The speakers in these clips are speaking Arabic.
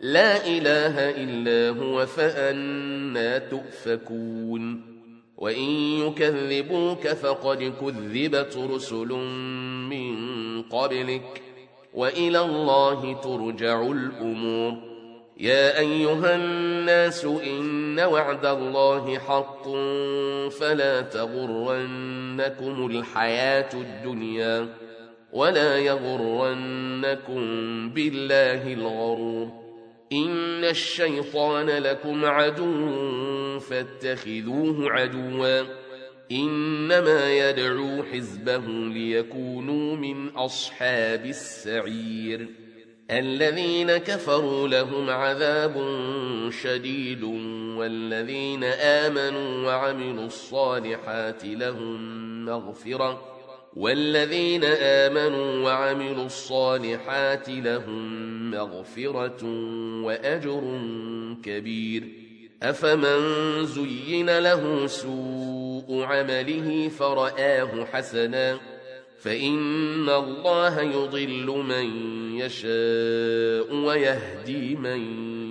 لا إله إلا هو فأنا تؤفكون. وإن يكذبوك فقد كذبت رسل من قبلك. وإلى الله ترجع الأمور. يا أيها الناس إن وعد الله حق فلا تغرنكم الحياة الدنيا ولا يغرنكم بالله الغرور. إن الشيطان لكم عدو فاتخذوه عدوا إنما يدعو حزبه ليكونوا من أصحاب السعير الذين كفروا لهم عذاب شديد والذين آمنوا وعملوا الصالحات لهم مغفرة والذين آمنوا وعملوا الصالحات لهم مغفرة وأجر كبير. أفمن زين له سوء عمله فرآه حسنا. فإن الله يضل من يشاء ويهدي من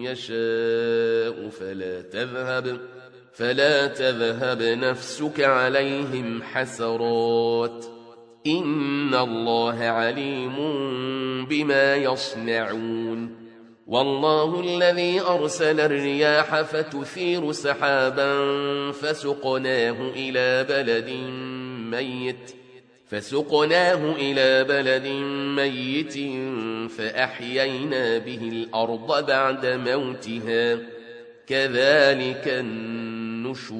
يشاء. فلا تذهب فلا تذهب نفسك عليهم حسرات. إن الله عليم بما يصنعون والله الذي أرسل الرياح فتثير سحابا فسقناه إلى بلد ميت فسقناه إلى بلد ميت فأحيينا به الأرض بعد موتها كذلك النشور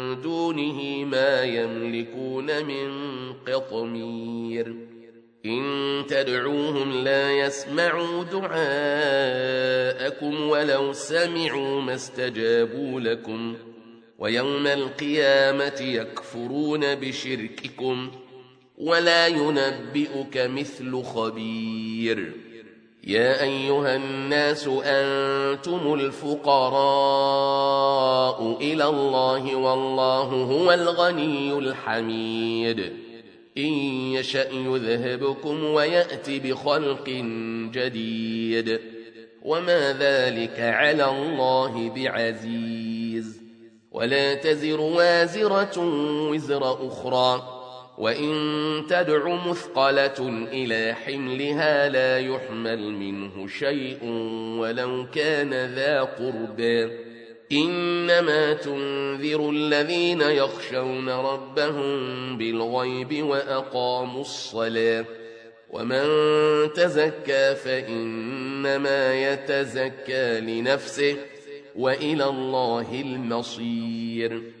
دونه ما يملكون من قطمير. إن تدعوهم لا يسمعوا دعاءكم ولو سمعوا ما استجابوا لكم. ويوم القيامة يكفرون بشرككم ولا ينبئك مثل خبير. يا أيها الناس أنتم الفقراء إلى الله والله هو الغني الحميد. إن يشأ يذهبكم ويأت بخلق جديد. وما ذلك على الله بعزيز. ولا تزر وازرة وزر أخرى. وإن تدع مثقلة إلى حملها لا يحمل منه شيء ولو كان ذا قربى إنما تنذر الذين يخشون ربهم بالغيب وأقاموا الصلاة ومن تزكى فإنما يتزكى لنفسه وإلى الله المصير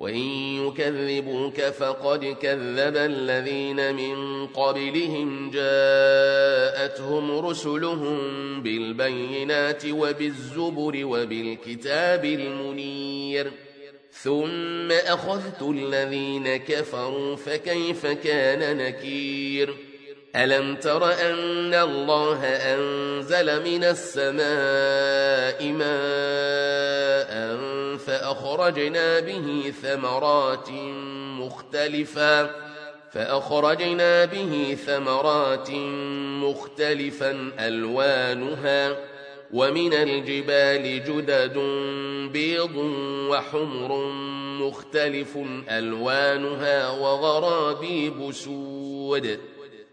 وإن يكذبوك فقد كذب الذين من قبلهم جاءتهم رسلهم بالبينات وبالزبر وبالكتاب المنير ثم أخذت الذين كفروا فكيف كان نكير؟ ألم تر أن الله أنزل من السماء ماء فأخرجنا به ثمرات مختلفا فأخرجنا به ثمرات مختلفا ألوانها ومن الجبال جدد بيض وحمر مختلف ألوانها وغرابيب سود.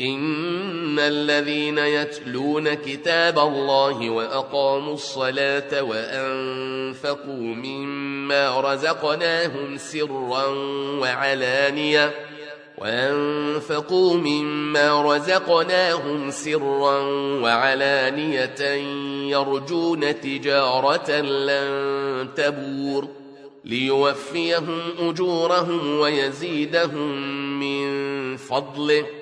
إن الذين يتلون كتاب الله وأقاموا الصلاة وأنفقوا مما رزقناهم سرا وعلانية وأنفقوا مما رزقناهم سرا وعلانية يرجون تجارة لن تبور ليوفيهم أجورهم ويزيدهم من فضله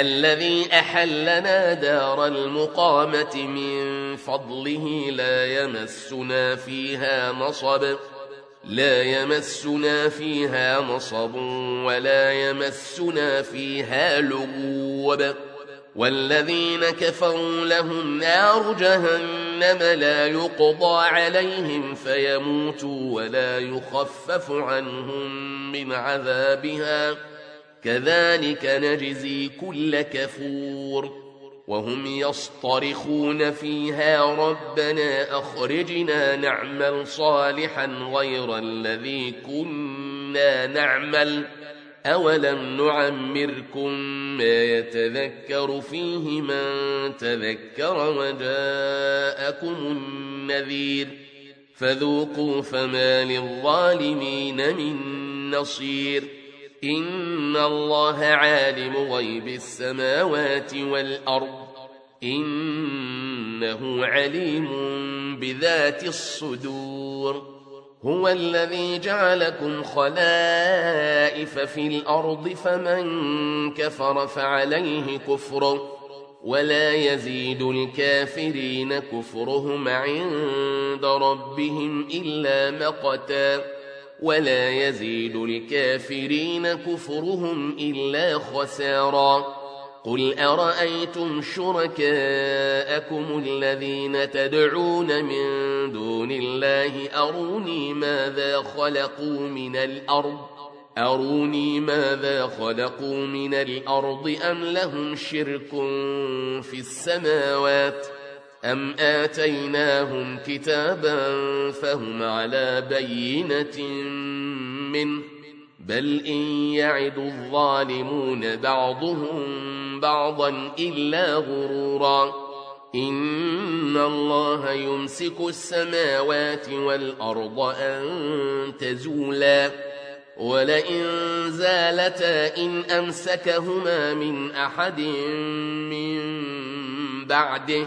الذي أحلنا دار المقامة من فضله لا يمسنا فيها نصب لا يمسنا فيها نصب ولا يمسنا فيها لغوب. والذين كفروا لهم نار جهنم لا يقضى عليهم فيموتوا ولا يخفف عنهم من عذابها. كذلك نجزي كل كفور وهم يصطرخون فيها ربنا أخرجنا نعمل صالحا غير الذي كنا نعمل أولم نعمركم ما يتذكر فيه من تذكر وجاءكم النذير فذوقوا فما للظالمين من نصير إن الله عالم غيب السماوات والأرض إنه عليم بذات الصدور هو الذي جعلكم خلائف في الأرض فمن كفر فعليه كفره ولا يزيد الكافرين كفرهم عند ربهم إلا مقتا ولا يزيد الكافرين كفرهم إلا خسارا. قل أرأيتم شركاءكم الذين تدعون من دون الله؟ أروني ماذا خلقوا من الأرض؟ أروني ماذا خلقوا من الأرض أم لهم شرك في السماوات؟ أم آتيناهم كتابا فهم على بينة منه بل إن يعد الظالمون بعضهم بعضا إلا غرورا إن الله يمسك السماوات والأرض أن تزولا ولئن زالتا إن أمسكهما من أحد من بعده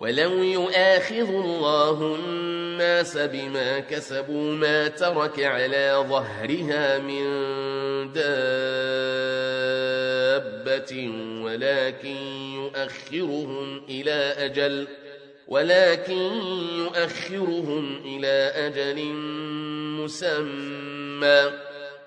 ولو يؤاخذ الله الناس بما كسبوا ما ترك على ظهرها من دابة ولكن يؤخرهم إلى أجل ولكن يؤخرهم إلى أجل مسمى